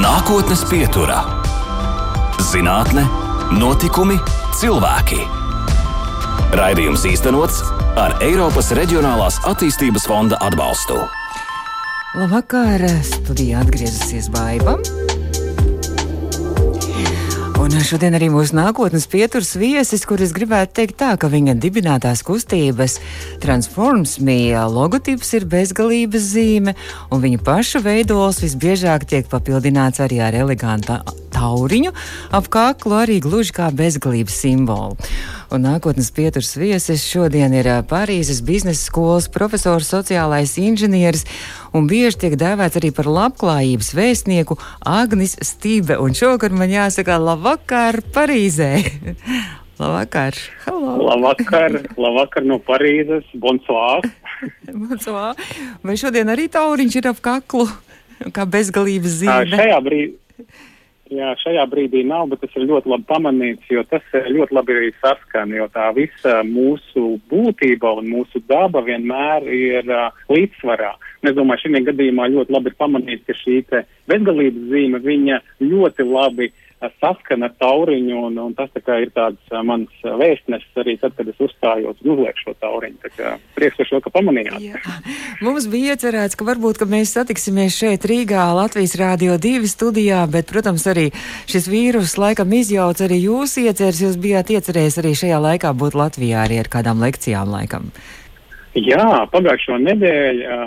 Nākotnes pieturā - zinātne, notikumi, cilvēki. Raidījums īstenots ar Eiropas Reģionālās attīstības fonda atbalstu. Labvakar, studijā atgriezusies Baiba. Un šodien arī mūsu nākotnes pieturas viesis, kuris gribētu teikt tā, ka viņa dibinātās kustības Transforms mīja logotips ir bezgalības zīme, un viņa paša veidols visbiežāk tiek papildināts arī ar elegantu tauriņu ap kaklu, arī gluži kā bezgalības simbolu. Un nākotnes pieturas viesis šodien ir Parīzes biznesa skolas profesors, sociālais inženieris un bieži tiek dēvēts arī par labklājības vēstnieku Agnis Stībe. Un šovakar man jāsaka labvakar Parīzē! labvakar! Hello. Labvakar! Labvakar no Parīzes! Bonsoir! Bonsoir! Vai šodien arī tauriņš ir ap kaklu? Kā bezgalības zīme? Šajā brīdī Jā, šajā brīdī nav, bet tas ir ļoti labi pamanīts, jo tas ļoti labi arī saskan, jo tā visa mūsu būtība un mūsu daba vienmēr ir uh, līdzsvarā. Es domāju, šī gadījumā ļoti labi ir pamanīts, ka šī bezgalības zīme viņa ļoti labi uh, saskana tauriņu, un, un tas tā ir tāds mans vēstnesis arī tad, kad es uzstājos un uzlieku šo tauriņu. Prieks par šo, ka pamanījāt. Jā. Mums bija iecerēts, ka varbūt, ka mēs satiksimies šeit Rīgā, Latvijas Rādio 2 studijā, bet, protams, arī šis vīrus laikam izjauc arī jūs ieceres, jūs bijāt iecerējis arī šajā laikā būt Latvijā arī ar kādām lekcijām laikam. Jā, pagājušo nedēļu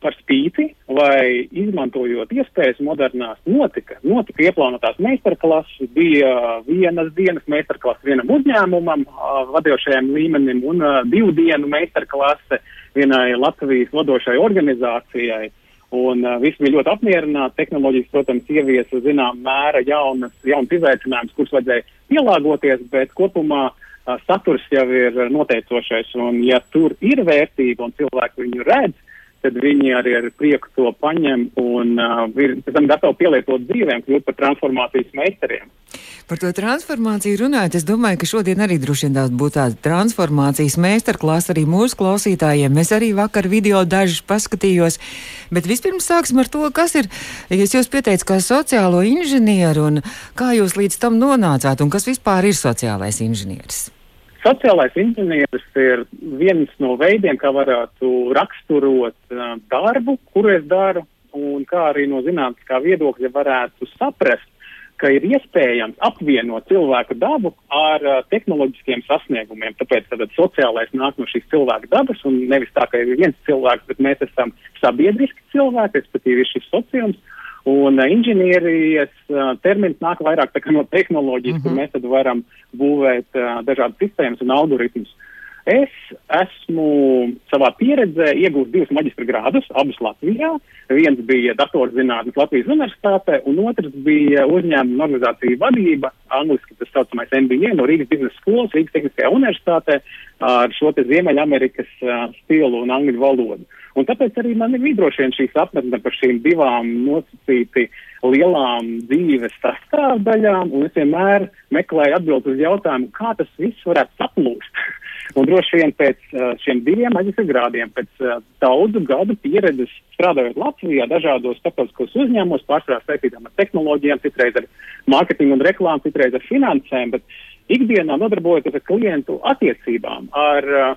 par spīti, vai izmantojot iespējas modernās, notika, notika ieplānotās meistarklases, bija vienas dienas meistarklase vienam uzņēmumam, vadošajam līmenim, un divu dienu meistarklase vienai Latvijas vadošai organizācijai. Un uh, visi bija ļoti apmierināti. Tehnoloģijas, protams, ieviesa zinām mēra jaunas, jaunas izaicinājumus, kurus vajadzēja pielāgoties, bet kopumā uh, saturs jau ir noteicošais, un ja tur ir vērtība un cilvēki viņu redz, tad viņi arī ar prieku to paņem un uh, ir gatavi pielietot dzīvēm, kļūt par transformācijas meistariem. Par to transformāciju runājot, es domāju, ka šodien arī droši vien būtu tāda transformācijas meistarklāsa arī mūsu klausītājiem. Es arī vakar video dažus paskatījos, bet vispirms sāksim ar to, kas ir, ja jūs pieteicat kā sociālo inženieru un kā jūs līdz tam nonācāt un kas vispār ir sociālais inženieris. Sociālais inženieris ir viens no veidiem, kā varētu raksturot uh, darbu, kuru es daru, un kā arī no zinātniskā viedokļa varētu saprast, ka ir iespējams apvienot cilvēku dabu ar uh, tehnoloģiskiem sasniegumiem. Tāpēc tātad sociālais nāk no šīs cilvēka dabas, un nevis tā, ka ir viens cilvēks, bet mēs esam sabiedriski cilvēki, respektīvi šis sociums. Un uh, inženierijas uh, termins nāk vairāk no tehnoloģijas, mm -hmm. kur mhm. mēs varam būvēt uh, dažādas sistēmas un algoritmus. Es esmu savā pieredzē iegūst divus maģistra grādus, abus Latvijā. Viens bija datorzinātnes Latvijas universitātē, un otrs bija uzņēmuma organizācija vadība, angliski tas saucamais MBA no Rīgas biznesa skolas, Rīgas Tehniskajā universitātē ar šo te Ziemeļamerikas uh, stilu un angļu valodu. Un tāpēc arī man ir droši vien šī sapratne par šīm divām nosacīti lielām dzīves sastāvdaļām, un es vienmēr meklēju atbildi uz jautājumu, kā tas viss varētu saplūst. un droši vien pēc uh, šiem diviem maģistra grādiem, pēc uh, daudzu gadu pieredzes strādājot Latvijā, dažādos starptautiskos uzņēmumos, pārsvarā saistītām ar tehnoloģijām, citreiz ar mārketingu un reklāmu, citreiz ar finansēm, bet ikdienā nodarbojoties ar klientu attiecībām, ar uh,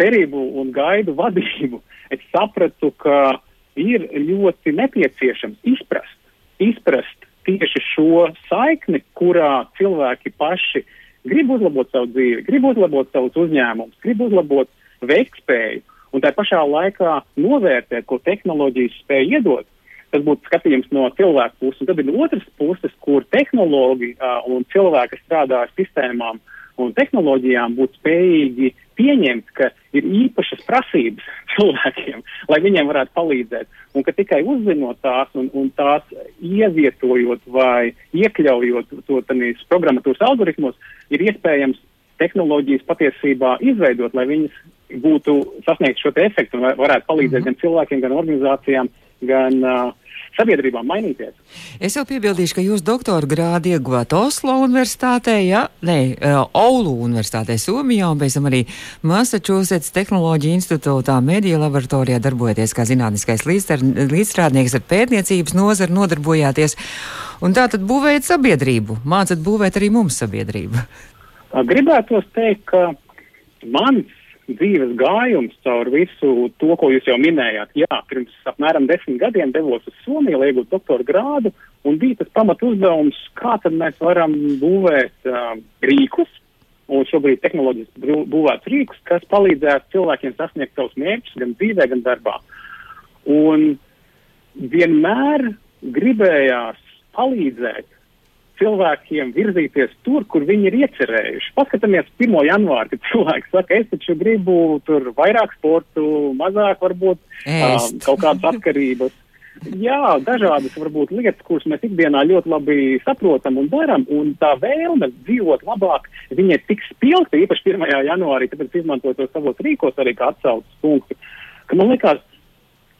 cerību un gaidu vadību, es sapratu, ka ir ļoti nepieciešams izprast, izprast tieši šo saikni, kurā cilvēki paši grib uzlabot savu dzīvi, grib uzlabot savus uzņēmumus, grib uzlabot veiktspēju un tā pašā laikā novērtēt, ko tehnoloģijas spēj iedot. Tas būtu skatījums no cilvēka puses, un tad ir otrs puses, kur tehnoloģija uh, un cilvēki strādā ar sistēmām un tehnoloģijām būtu spējīgi pieņemt, ka ir īpašas prasības cilvēkiem, lai viņiem varētu palīdzēt, un ka tikai uzzinot tās un, un tās ievietojot vai iekļaujot to tādīs programmatūras algoritmos, ir iespējams tehnoloģijas patiesībā izveidot, lai viņas būtu sasniegt šo efektu un varētu palīdzēt mm -hmm. gan cilvēkiem, gan organizācijām gan uh, sabiedrībām mainīties. Es jau piebildīšu, ka jūs doktora grādu ieguvāt Oslo universitātē, ja? Nē, uh, Oulu universitātē Somijā un pēc tam arī Massachusetts Tehnoloģija institūtā mediju laboratorijā darbojaties kā zinātniskais līdzstrādnieks ar pētniecības nozaru nodarbojāties. Un tā tad būvējat sabiedrību, mācat būvēt arī mums sabiedrību. Gribētos teikt, ka mans dzīves gājums caur visu to, ko jūs jau minējāt. Jā, pirms apmēram desmit gadiem devos uz Somiju, lai iegūtu doktora grādu, un bija tas pamat uzdevums, kā tad mēs varam būvēt uh, rīkus, un šobrīd tehnoloģiski būvēts rīkus, kas palīdzētu cilvēkiem sasniegt savus mērķus gan dzīvē, gan darbā. Un vienmēr gribējās palīdzēt cilvēkiem virzīties tur, kur viņi ir iecerējuši. Paskatāmies 1. janvāri, kad cilvēks saka, es taču gribu tur vairāk sportu, mazāk varbūt um, kaut kādas atkarības. Jā, dažādas varbūt lietas, kuras mēs ikdienā ļoti labi saprotam un darām, un tā vēlme dzīvot labāk, viņa ir tik spilgta, īpaši 1. janvārī, tāpēc izmantot to savos rīkos arī kā atsaucas punktu, ka man liekas,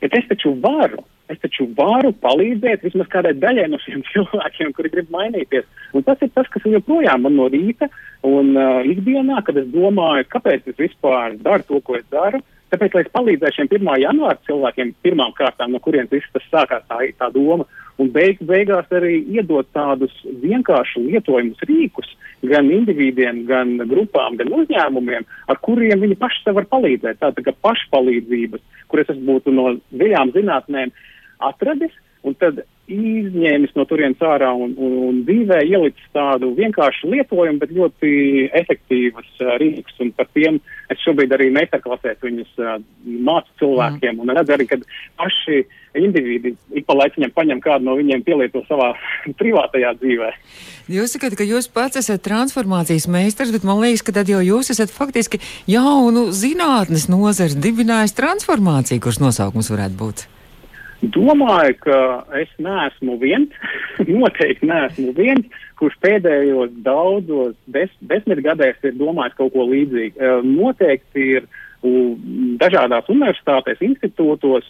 ka es taču varu, es taču varu palīdzēt vismaz kādai daļai no šiem cilvēkiem, kuri grib mainīties. Un tas ir tas, kas joprojām man no rīta un uh, ikdienā, kad es domāju, kāpēc es vispār daru to, ko es daru. Tāpēc, lai es palīdzētu šiem 1. janvāra cilvēkiem, pirmām kārtām, no kurienes viss tas sākās, tā, tā doma, un beig, beigās arī iedot tādus vienkāršus lietojumus rīkus gan individiem, gan grupām, gan uzņēmumiem, ar kuriem viņi paši sev var palīdzēt. Tā, tā kā pašpalīdzības, kuras es būtu no dziļām zinātnēm atradis un tad izņēmis no turienes ārā un, un, un dzīvē ielicis tādu vienkāršu lietojumu, bet ļoti efektīvas uh, rīkus. Un par tiem es šobrīd arī meistarklasēs viņus uh, mācu cilvēkiem mm. un redzu arī, ka paši individi ik pa laiciņam paņem kādu no viņiem pielieto savā privātajā dzīvē. Jūs sakat, ka jūs pats esat transformācijas meistars, bet man liekas, ka tad jau jūs esat faktiski jaunu zinātnes nozars dibinājis transformāciju, kuras nosaukums varētu būt. Domāju, ka es neesmu viens, noteikti neesmu viens, kurš pēdējos daudzos des, desmitgadēs ir domājis kaut ko līdzīgu. Noteikti ir dažādās universitātēs, institūtos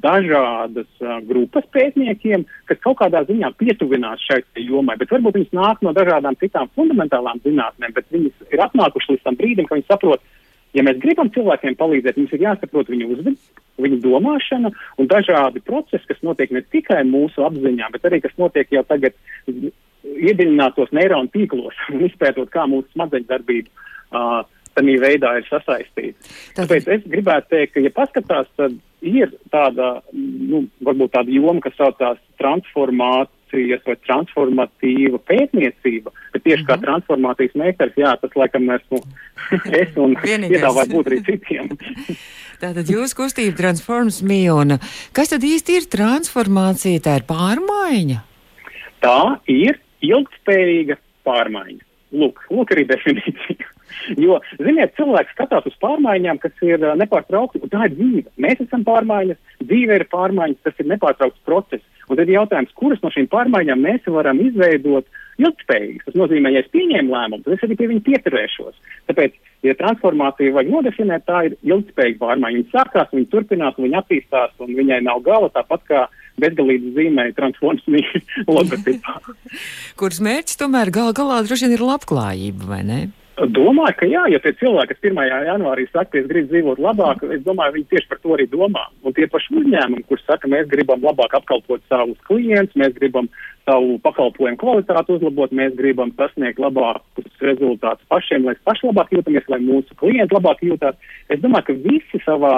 dažādas grupas pētniekiem, kas kaut kādā ziņā pietuvinās šai jomai, bet varbūt viņas nāk no dažādām citām fundamentālām zinātnēm, bet viņas ir atnākušas līdz tam brīdim, ka viņi saprot, Ja mēs gribam cilvēkiem palīdzēt, mums ir jāsaprot viņu uzvedība, viņu domāšana un dažādi procesi, kas notiek ne tikai mūsu apziņā, bet arī kas notiek jau tagad iedziļinātos neironu tīklos un izpētot, kā mūsu smadzeņu darbība uh, tādā veidā ir sasaistīta. Tāpēc es gribētu teikt, ka, ja paskatās, tad ir tāda, nu, varbūt tāda joma, kas saucās transformāt inovācijas vai transformatīva pētniecība, bet tieši mm -hmm. kā mhm. transformācijas meistars, jā, tas laikam esmu es un piedāvāju būt arī citiem. Tātad jūs kustība transforms un kas tad īsti ir transformācija? Tā ir pārmaiņa? Tā ir ilgspējīga pārmaiņa. Lūk, lūk arī definīcija. Jo, ziniet, cilvēks skatās uz pārmaiņām, kas ir uh, nepārtraukti, un tā ir dzīve. Mēs esam pārmaiņas, dzīve ir pārmaiņas, tas ir nepārtraukts process. Un tad ir jautājums, kuras no šīm pārmaiņām mēs varam izveidot ilgspējīgas. Tas nozīmē, ja es pieņēmu lēmumu, tad es arī pie viņa pieturēšos. Tāpēc, ja transformāciju vajag nodefinēt, tā ir ilgspējīga pārmaiņa. Viņa sākās, viņa turpinās, viņa attīstās, un viņai nav gala tāpat kā bezgalīgi zīmē transformācijas logotipā. Kuras mērķis tomēr gal galā droši vien ir labklājība, vai ne? Domāju, ka jā, ja tie cilvēki, kas 1. janvārī saka, ka es gribu dzīvot labāk, es domāju, viņi tieši par to arī domā. Un tie paši uzņēmumi, kurš saka, mēs gribam labāk apkalpot savus klientus, mēs gribam savu pakalpojumu kvalitāti uzlabot, mēs gribam sasniegt labākus rezultātus pašiem, lai paši labāk jūtamies, lai mūsu klienti labāk jūtās. Es domāju, ka visi savā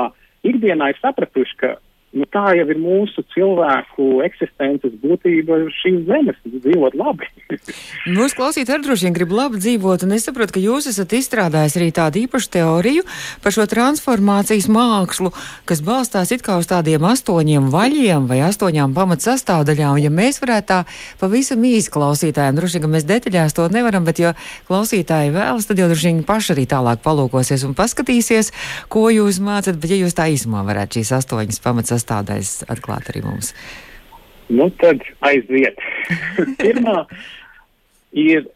ikdienā ir sapratuši, ka Nu, tā jau ir mūsu cilvēku eksistences būtība šīs zemes, dzīvot labi. Mūsu klausītāji droši vien grib labi dzīvot, un es saprotu, ka jūs esat izstrādājis arī tādu īpašu teoriju par šo transformācijas mākslu, kas balstās it kā uz tādiem astoņiem vaļiem vai astoņām pamat sastāvdaļām. Ja mēs varētu tā pavisam īsi klausītājiem, droši vien, ka mēs detaļās to nevaram, bet jo klausītāji vēlas, tad jau droši vien paši arī tālāk palūkosies un paskatīsies, ko jūs mācat, bet ja jūs tā īsumā varētu šīs astoņas pamat sastāvdaļas atklāt arī mums? Nu, tad aiziet. Pirmā ir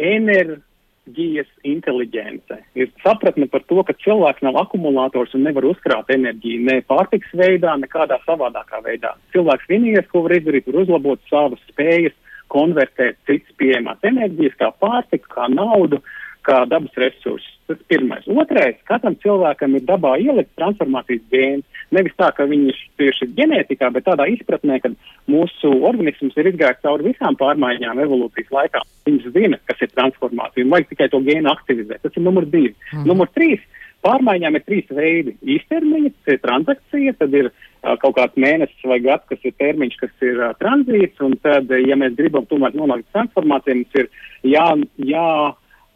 ener, enerģijas inteliģence. Ir sapratne par to, ka cilvēks nav akumulators un nevar uzkrāt enerģiju ne pārtiks veidā, ne kādā savādākā veidā. Cilvēks vienīgais, ko var izdarīt, ir uzlabot savas spējas, konvertēt citas pieejamās enerģijas, kā pārtiku, kā naudu, kā dabas resursus. Tas pirmais. Otrais, katram cilvēkam ir dabā ielikt transformācijas gēns. Nevis tā, ka viņš tieši ģenētikā, bet tādā izpratnē, ka mūsu organisms ir izgājis cauri visām pārmaiņām evolūcijas laikā. Viņš zina, kas ir transformācija, un vajag tikai to gēnu aktivizēt. Tas ir numur divi. Mm. Numur trīs. Pārmaiņām ir trīs veidi. Īstermiņa, tas ir transakcija, tad ir uh, kaut kāds mēnesis vai gads, kas ir termiņš, kas ir uh, tranzīts, un tad, ja mēs gribam tomēr nonākt transformācijā, mums ir jā, jā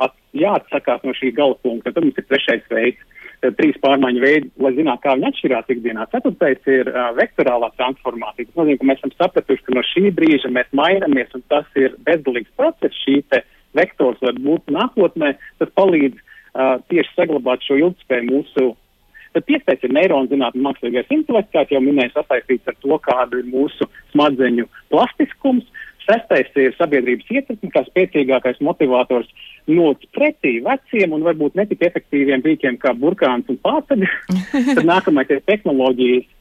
at, jāatsakās no šī gala punkta. Tad mums ir trešais veids. Tad trīs pārmaiņu veidi, lai zinātu, kā viņi atšķirās ikdienā. Ceturtais ir uh, vektorālā transformācija. Tas nozīmē, ka mēs esam sapratuši, ka no šī brīža mēs mainamies, un tas ir bezgalīgs process. Šī vektors var būt nākotnē, tas palīdz uh, tieši saglabāt šo ilgspēju mūsu. Tad piektais ir neironu zinātnē, mākslīgais intelekts, kā jau minēju, sasaistīts ar to, kāda ir mūsu smadzeņu plastiskums. Sestais ir sabiedrības ietekme, kā spēcīgākais motivators not pretī veciem un varbūt netik efektīviem rīkiem kā burkāns un pārceļi. Tad nākamais ir tehnoloģijas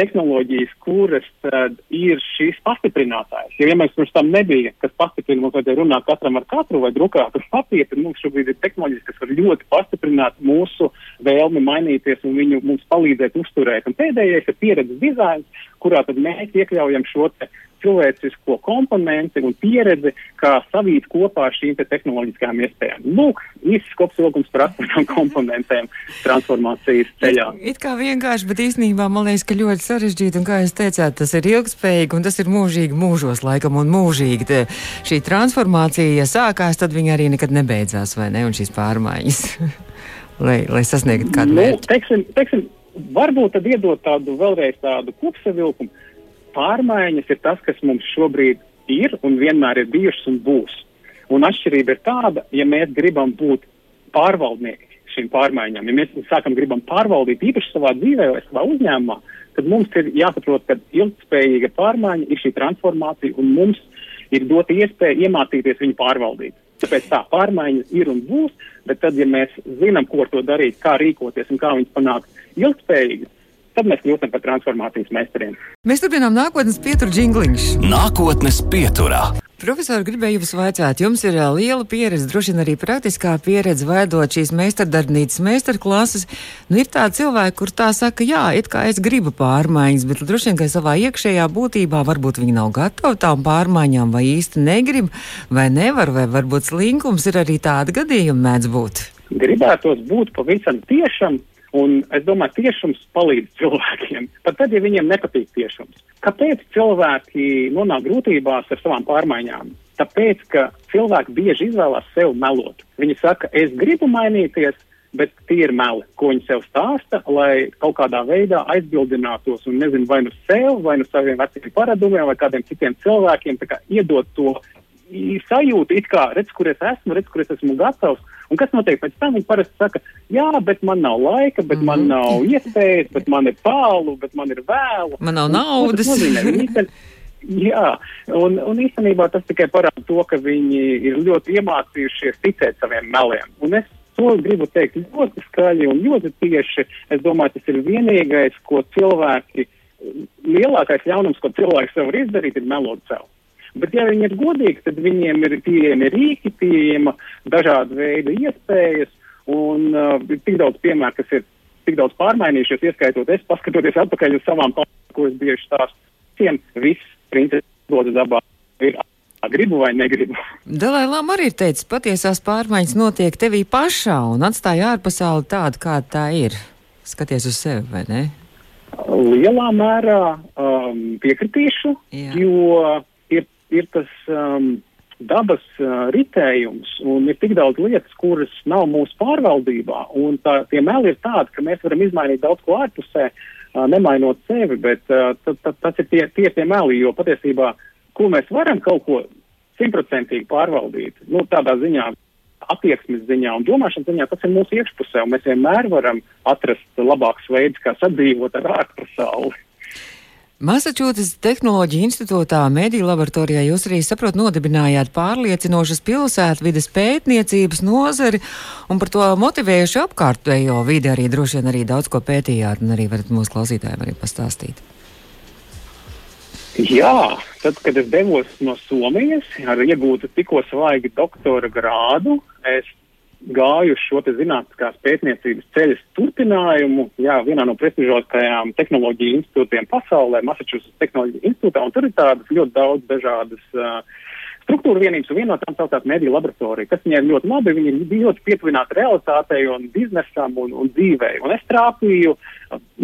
tehnoloģijas, kuras tad ir šīs pastiprinātājs. Ja, ja mēs pirms tam nebija, kas pastiprina, mums vajadzēja runāt katram ar katru vai drukāt uz papīra, tad mums šobrīd ir tehnoloģijas, kas var ļoti pastiprināt mūsu vēlmi mainīties un viņu mums palīdzēt uzturēt. Un pēdējais ir pieredzes dizains, kurā tad mēs iekļaujam šo te cilvēcisko komponenti un pieredzi, kā savīt kopā ar šīm te tehnoloģiskajām iespējām. Lūk, īsts kopsavilkums par astoņām komponentēm transformācijas ceļā. It, it kā vienkārši, bet īstenībā man liekas, ka ļoti sarežģīti, un kā jūs teicāt, tas ir ilgspējīgi, un tas ir mūžīgi mūžos laikam, un mūžīgi te, šī transformācija, ja sākās, tad viņa arī nekad nebeidzās, vai ne, un šīs pārmaiņas, lai, lai sasniegtu kādu nu, mērķi. Teiksim, teiksim, varbūt tad iedot tādu vēlreiz tādu kopsavilkumu pārmaiņas ir tas, kas mums šobrīd ir un vienmēr ir bijušas un būs. Un atšķirība ir tāda, ja mēs gribam būt pārvaldnieki šīm pārmaiņām, ja mēs sākam gribam pārvaldīt īpaši savā dzīvē vai savā uzņēmumā, tad mums ir jāsaprot, ka ilgspējīga pārmaiņa ir šī transformācija un mums ir dota iespēja iemācīties viņu pārvaldīt. Tāpēc tā pārmaiņas ir un būs, bet tad, ja mēs zinām, ko ar to darīt, kā rīkoties un kā viņus panākt ilgspējīgi, tad mēs kļūstam par transformācijas meistariem. Mēs turpinām nākotnes pieturu jingliņš. Nākotnes pieturā. Profesori, gribēju jums vaicāt, jums ir liela pieredze, droši vien arī praktiskā pieredze veidot šīs meistardarbnīcas meistarklases. Nu, ir tādi cilvēki, kur tā saka, jā, it kā es gribu pārmaiņas, bet droši vien, ka savā iekšējā būtībā varbūt viņi nav gatavi tām pārmaiņām, vai īsti negrib, vai nevar, vai varbūt slinkums ir arī tāda gadījuma mēdz būt. Gribētos būt pavisam tiešam, Un es domāju, tiešums palīdz cilvēkiem, pat tad, ja viņiem nepatīk tiešums. Kāpēc cilvēki nonāk grūtībās ar savām pārmaiņām? Tāpēc, ka cilvēki bieži izvēlās sev melot. Viņi saka, es gribu mainīties, bet tie ir meli, ko viņi sev stāsta, lai kaut kādā veidā aizbildinātos un nezinu, vai nu sev, vai nu saviem veciem paradumiem, vai kādiem citiem cilvēkiem, kā iedot to sajūtu, it kā redz, kur es esmu, redz, kur es esmu gatavs. Un kas notiek pēc tam? Viņi parasti saka, jā, bet man nav laika, bet mm -hmm. man mhm. nav iespējas, bet man ir tālu, bet man ir vēlu. Man nav naudas. Un, Jā, un, un īstenībā tas tikai parāda to, ka viņi ir ļoti iemācījušies ticēt saviem meliem. Un es to gribu teikt ļoti skaļi un ļoti tieši. Es domāju, tas ir vienīgais, ko cilvēki, lielākais ļaunums, ko cilvēks var izdarīt, ir melot sev. Bet, ja viņi ir godīgi, tad viņiem ir pieejami rīki, pieejama dažāda veida iespējas un uh, tik daudz piemēru, kas ir tik daudz pārmainījušies, ieskaitot es, paskatoties atpakaļ uz savām pārmaiņām, ko es bieži stāstu. Visiem viss princips dodas dabā ir gribu vai negribu. Dalai-Lama arī ir teicis, patiesās pārmaiņas notiek tevī pašā un atstāja ārpasauli tādu, kāda tā ir. Skaties uz sevi, vai ne? Lielā mērā um, piekritīšu, Jā. jo ir tas um, dabas uh, ritējums, un ir tik daudz lietas, kuras nav mūsu pārvaldībā. Tā, tie meli ir tādi, ka mēs varam izmainīt daudz ko ārpusē, uh, nemainot sevi, bet uh, t, t, tas ir tie, tie, tie meli, jo patiesībā, ko mēs varam kaut ko simtprocentīgi pārvaldīt, nu, tādā ziņā. Attieksmes ziņā un domāšanas ziņā tas ir mūsu iekšpusē, un mēs vienmēr varam atrast labākus veidus, kā sadzīvot ar ārpasauli. Massachusetts Tehnoloģija institūtā, mediju laboratorijā jūs arī saprot nodibinājāt pārliecinošas pilsētvides pētniecības nozari un par to motivējuši apkārtējo vidi arī droši vien arī daudz ko pētījāt un arī varat mūsu klausītājiem arī pastāstīt. Jā, tad, kad es devos no Somijas ar iegūtu tikko svaigi doktora grādu, es gāju uz šo zinātniskās pētniecības ceļas turpinājumu, jā, vienā no prestižākajām tehnoloģiju institūtiem pasaulē, Massachusetts Tehnoloģija institūtā, un tur ir tādas ļoti daudz dažādas uh, struktūra vienības, un viena no tām saucās mediju laboratorija, kas viņai ļoti labi, viņi bija ļoti pietuvināti realitātei un biznesam un, un dzīvei, un es trāpīju,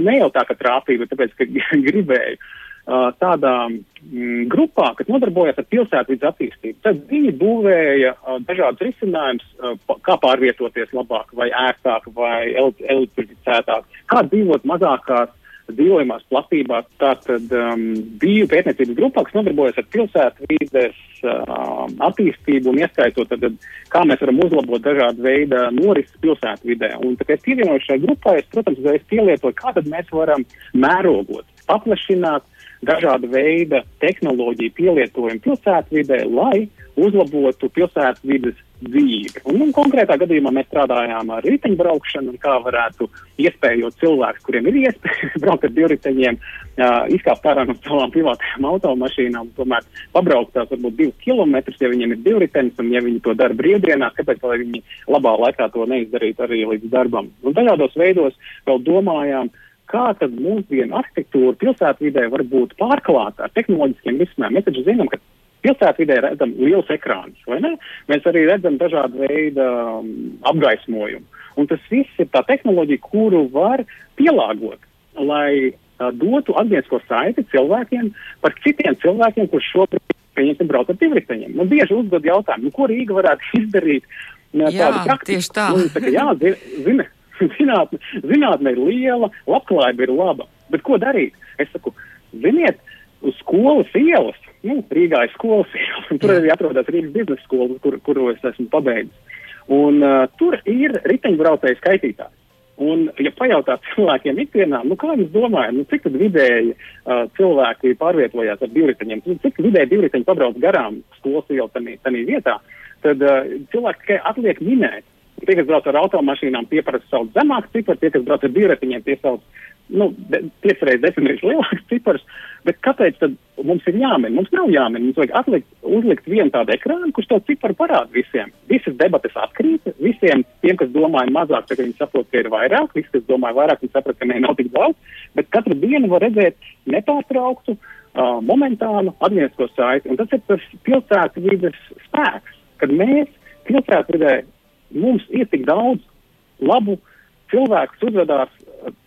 ne jau tā, ka trāpīju, bet tāpēc, ka gribēju. Uh, tādā mm, grupā, kas nodarbojas ar pilsētvidas attīstību. Tad viņi būvēja uh, dažādus risinājumus, uh, kā pārvietoties labāk, vai ērtāk, vai elektrificētāk, kā dzīvot mazākās dzīvojamās platībās. Tātad um, bija pētniecības grupā, kas nodarbojas ar pilsētvidas uh, attīstību un ieskaitot, tad, kā mēs varam uzlabot dažādu veidu norises pilsētvidē. Un, tā kā es pievienoju šai grupai, es, protams, es pielietoju, kā tad mēs varam mērogot, paplašināt dažāda veida tehnoloģiju pielietojumu pilsētvidē, lai uzlabotu pilsētvidas dzīvi. Un, un konkrētā gadījumā mēs strādājām ar riteņbraukšanu kā varētu iespējot cilvēkus, kuriem ir iespēja braukt ar divriteņiem, uh, izkāpt ārā no savām privātajām automašīnām, tomēr pabraukt tās varbūt divus kilometrus, ja viņiem ir divritenis un ja viņi to dara brīvdienās, kāpēc lai viņi labā laikā to neizdarītu arī līdz darbam. Un dažādos veidos vēl domājām, uh, kā tad mūsdienu arhitektūra pilsētvidē var būt pārklāta ar tehnoloģiskiem risinājumiem. Mēs taču zinām, ka pilsētvidē redzam liels ekrāns, vai ne? Mēs arī redzam dažādu veidu um, apgaismojumu. Un tas viss ir tā tehnoloģija, kuru var pielāgot, lai uh, dotu atgriezko saiti cilvēkiem par citiem cilvēkiem, kurš šobrīd, pieņemsim, brauc ar divriteņiem. Nu, bieži uzdod jautājumu, nu, ko Rīga varētu izdarīt? Jā, tādu praktiku. Tieši tā. Nu, saka, jā, zina, zinātne, zinātne ir liela, labklājība ir laba. Bet ko darīt? Es saku, ziniet, uz skolas ielas, nu, Rīgā ir skolas ielas, un tur arī atrodas Rīgas biznesa skola, kur, kuru es esmu pabeidzis. Un uh, tur ir riteņbraucēju skaitītājs. Un, ja pajautā cilvēkiem ikdienā, nu, kā jūs domājat, nu, cik vidēji uh, cilvēki pārvietojās ar divriteņiem, cik vidēji divriteņi pabrauc garām skolas ielu tādā vietā, tad uh, cilvēki tikai atliek minēt, Tie, kas brauc ar automašīnām, pieprasa savu zemāku ciparu, tie, kas brauc ar divretiņiem, piesauc nu, piecreiz, desmitreiz lielāks cipars. Bet kāpēc tad mums ir jāmin? Mums nav jāmin. Mums vajag atlikt, uzlikt vienu tādu ekrānu, kurš to ciparu parāda visiem. Visas debates atkrīt. Visiem tiem, kas domāja mazāk, tagad viņi saprot, ka ir vairāk. Visi, kas domāja vairāk, viņi saprot, ka ne, nav tik daudz. Bet katru dienu var redzēt nepārtrauktu, uh, momentānu atgriezko saiti. Un tas ir tas pilsētas vides spēks, kad mēs pilsētas vidē mums ir tik daudz labu cilvēku, kas uzvedās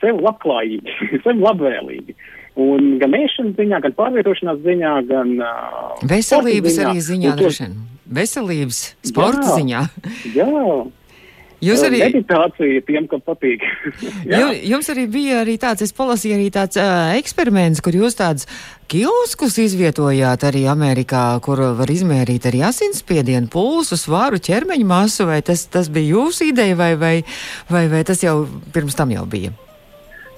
sev labklājīgi, sev labvēlīgi. Un gan ēšanas ziņā, gan pārvietošanās ziņā, gan uh, veselības ziņā, arī ziņā, droši vien. Veselības, sporta jā, ziņā. jā, Jūs arī. Meditācija tiem, kam patīk. jums arī bija arī tāds, es palasīju arī tāds uh, eksperiments, kur jūs tāds kioskus izvietojāt arī Amerikā, kur var izmērīt arī asinsspiedienu, pulsu, svaru, ķermeņa masu, vai tas, tas bija jūsu ideja, vai, vai, vai, vai tas jau pirms tam jau bija?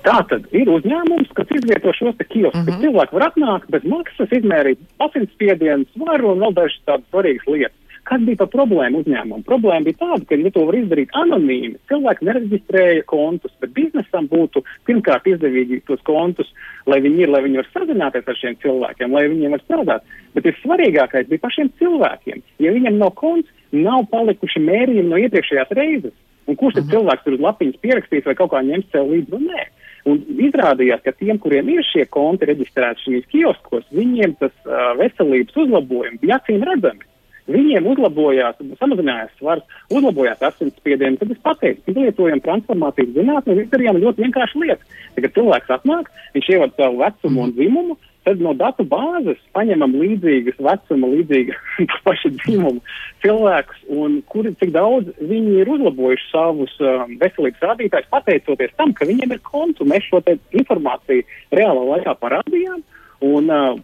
Tā tad ir uzņēmums, kas izvieto šos kioskus. Uh -huh. Cilvēki var atnākt bez maksas, izmērīt asinsspiedienu, svaru un vēl dažas tādas svarīgas lietas. Kas bija par problēmu uzņēmumu? Problēma bija tāda, ka, ja to var izdarīt anonīmi, cilvēki nereģistrēja kontus, bet biznesam būtu pirmkārt izdevīgi tos kontus, lai viņi ir, lai viņi var sazināties ar šiem cilvēkiem, lai viņiem var strādāt. Bet vissvarīgākais bija pašiem cilvēkiem. Ja viņiem nav konts, nav palikuši mērījumi no iepriekšējās reizes. Un kurš tad mhm. cilvēks tur uz lapiņas pierakstīs vai kaut kā ņems sev līdzi? Nu, nē. Un izrādījās, ka tiem, kuriem ir šie konti reģistrēti šīs kioskos, viņiem tas uh, veselības uzlabojums bija acīm redzami. Viņiem uzlabojās, samazinājās svars, uzlabojās asinsspiediens. Tad es pateicu, ka lietojam transformācijas zinātni izdarījām ļoti vienkāršu lietu. Tagad cilvēks atnāk, viņš ievada savu vecumu un dzimumu, tad no datu bāzes paņemam līdzīgas vecuma, līdzīga paša dzimuma cilvēkus, un kuri cik daudz viņi ir uzlabojuši savus um, veselības rādītājus, pateicoties tam, ka viņiem ir kontu. Mēs šo informāciju reālā laikā parādījām, un uh,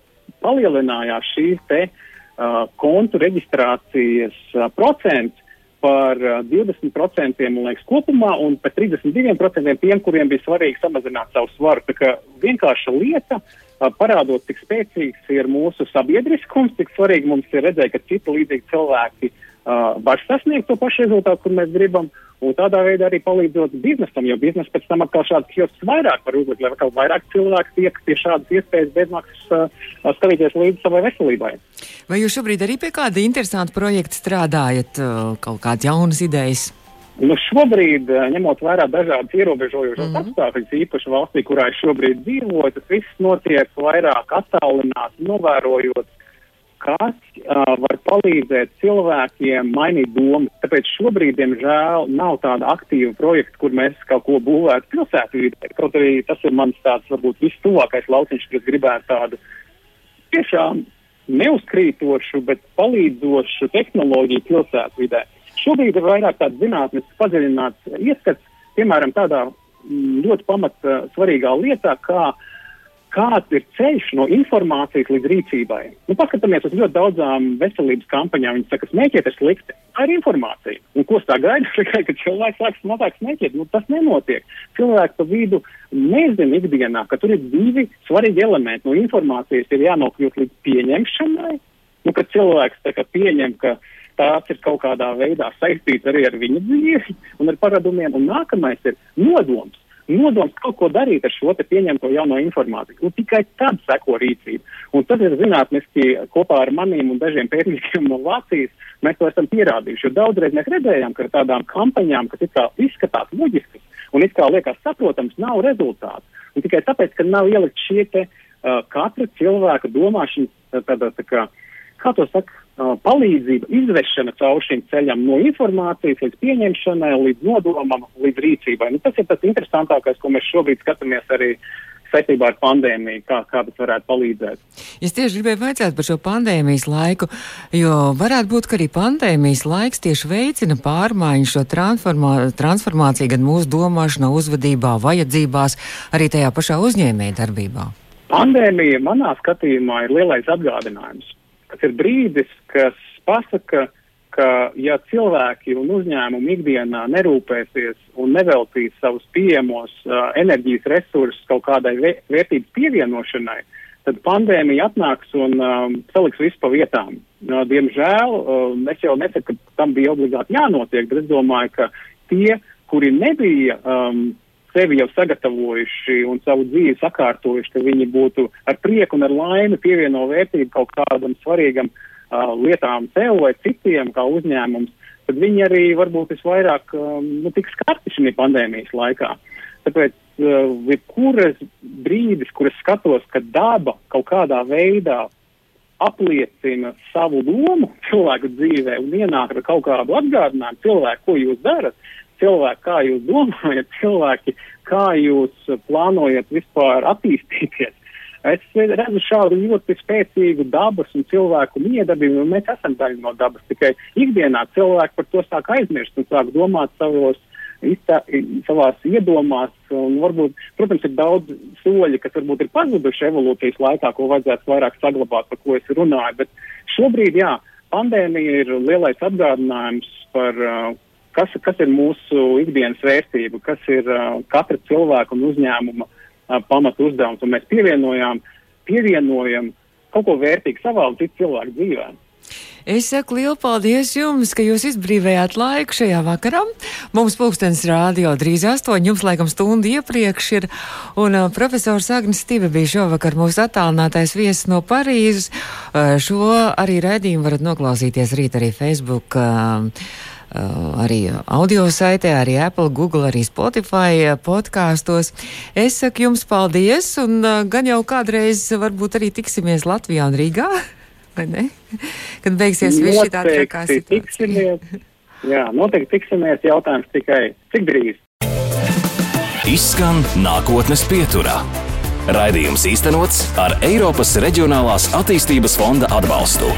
palielinājās šīs te Uh, kontu reģistrācijas procents par 20% uh, liekas, kopumā un par 32% tiem, kuriem bija svarīgi samazināt savu svaru. Tā kā vienkārša lieta, parādot, cik spēcīgs ir mūsu sabiedriskums, cik svarīgi mums ir redzēt, ka citi līdzīgi cilvēki uh, var sasniegt to pašu rezultātu, kur mēs gribam, un tādā veidā arī palīdzot biznesam, jo biznesa pēc tam atkal šādas kiosks vairāk var uzlikt, lai atkal vairāk cilvēku tiek pie šādas iespējas bezmaksas uh, skatīties līdzi savai veselībai. Vai jūs šobrīd arī pie kāda interesanta projekta strādājat, uh, kaut kādas jaunas idejas? Nu, šobrīd, ņemot vērā dažādas ierobežojošas mm -hmm. apstākļus, īpaši valstī, kurā es šobrīd dzīvoju, tas viss notiek vairāk attālināti, novērojot, kas uh, var palīdzēt cilvēkiem mainīt domu. Tāpēc šobrīd, diemžēl, nav tāda aktīva projekta, kur mēs kaut ko būvētu pilsētu vidē. Kaut arī tas ir mans tāds, varbūt, vistuvākais lauciņš, kas gribētu tādu tiešām neuzkrītošu, bet palīdzošu tehnoloģiju pilsētu vidē. Šobrīd ir vairāk tāds zinātnes padziļināts ieskats, piemēram, tādā mm, ļoti pamat svarīgā lietā, kā kāds ir ceļš no informācijas līdz rīcībai. Nu, paskatāmies uz ļoti daudzām veselības kampaņām. Viņi saka, smēķēt ir slikti. Tā ir informācija. Un ko tā gaida? Tikai, ka cilvēks sāks mazāk smēķēt. Nu, tas nenotiek. Cilvēks pa vidu nezina ikdienā, ka tur ir divi svarīgi elementi. No informācijas ir jānokļūt līdz pieņemšanai. Nu, kad cilvēks kā, pieņem, ka tās ir kaut kādā veidā saistīts arī ar viņa dzīvi un ar paradumiem. Un nākamais ir nodoms. Nodoms kaut ko darīt ar šo pieņemto jauno informāciju. Un tikai tad seko rīcība. Un tad ir zinātniski kopā ar maniem un dažiem pētniekiem no Vācijas mēs to esam pierādījuši. Jo daudzreiz mēs redzējām, ka ar tādām kampaņām, kas it kā izskatās loģiskas un it kā liekas saprotams, nav rezultātu. Un tikai tāpēc, ka nav ielikt šie te uh, katra cilvēka domāšana tādā tā kā, kā to saka, palīdzība, izvešana caur šim ceļam no informācijas līdz pieņemšanai, līdz nodomam, līdz rīcībai. Nu, tas ir tas interesantākais, ko mēs šobrīd skatāmies arī saistībā ar pandēmiju, kā, kā tas varētu palīdzēt. Es tieši gribēju vaicāt par šo pandēmijas laiku, jo varētu būt, ka arī pandēmijas laiks tieši veicina pārmaiņu šo transformā, transformāciju gan mūsu domāšanā, uzvedībā, vajadzībās, arī tajā pašā uzņēmēja darbībā. Pandēmija manā skatījumā ir lielais atgādinājums tas ir brīdis, kas pasaka, ka ja cilvēki un uzņēmumi ikdienā nerūpēsies un neveltīs savus pieejamos uh, enerģijas resursus kaut kādai vērtības pievienošanai, tad pandēmija atnāks un um, saliks visu pa vietām. Uh, diemžēl uh, es jau nesaku, ka tam bija obligāti jānotiek, bet es domāju, ka tie, kuri nebija um, sevi jau sagatavojuši un savu dzīvi sakārtojuši, ka viņi būtu ar prieku un ar laimi pievieno vērtību kaut kādam svarīgam uh, lietām sev vai citiem kā uzņēmums, tad viņi arī varbūt visvairāk um, nu, tiks skarti šī pandēmijas laikā. Tāpēc uh, jebkuras brīdis, kur es skatos, ka daba kaut kādā veidā apliecina savu lomu cilvēku dzīvē un ienāk ar kaut kādu atgādinājumu cilvēku, ko jūs darat, cilvēki, kā jūs domājat, cilvēki, kā jūs plānojat vispār attīstīties. Es redzu šādu ļoti spēcīgu dabas un cilvēku miedarbību, un mēs esam daļa no dabas. Tikai ikdienā cilvēki par to sāk aizmirst un sāk domāt savos, iztā, savās iedomās. Varbūt, protams, ir daudz soļi, kas varbūt ir pazuduši evolūcijas laikā, ko vajadzētu vairāk saglabāt, par ko es runāju. Bet šobrīd, jā, pandēmija ir lielais atgādinājums par uh, kas, kas ir mūsu ikdienas vērtība, kas ir uh, katra cilvēka un uzņēmuma uh, pamatu uzdevums. Un mēs pievienojām, pievienojam kaut ko vērtīgu savā un citu cilvēku dzīvēm. Es saku lielu paldies jums, ka jūs izbrīvējāt laiku šajā vakarā. Mums pulkstenis rādio drīz astoņi, jums laikam stundu iepriekš ir. Un uh, profesors Agnis Stīve bija šovakar mūsu attālinātais viesis no Parīzes. Uh, šo arī raidījumu varat noklausīties rīt arī Facebook. Uh, arī audio saitē, arī Apple, Google, arī Spotify uh, podkāstos. Es saku jums paldies, un uh, gan jau kādreiz varbūt arī tiksimies Latvijā un Rīgā, vai ne? Kad beigsies viss šī tā trakā situācija. Jā, noteikti tiksimies. Jautājums tikai, cik drīz? Izskan nākotnes pieturā. Raidījums īstenots ar Eiropas Reģionālās attīstības fonda atbalstu.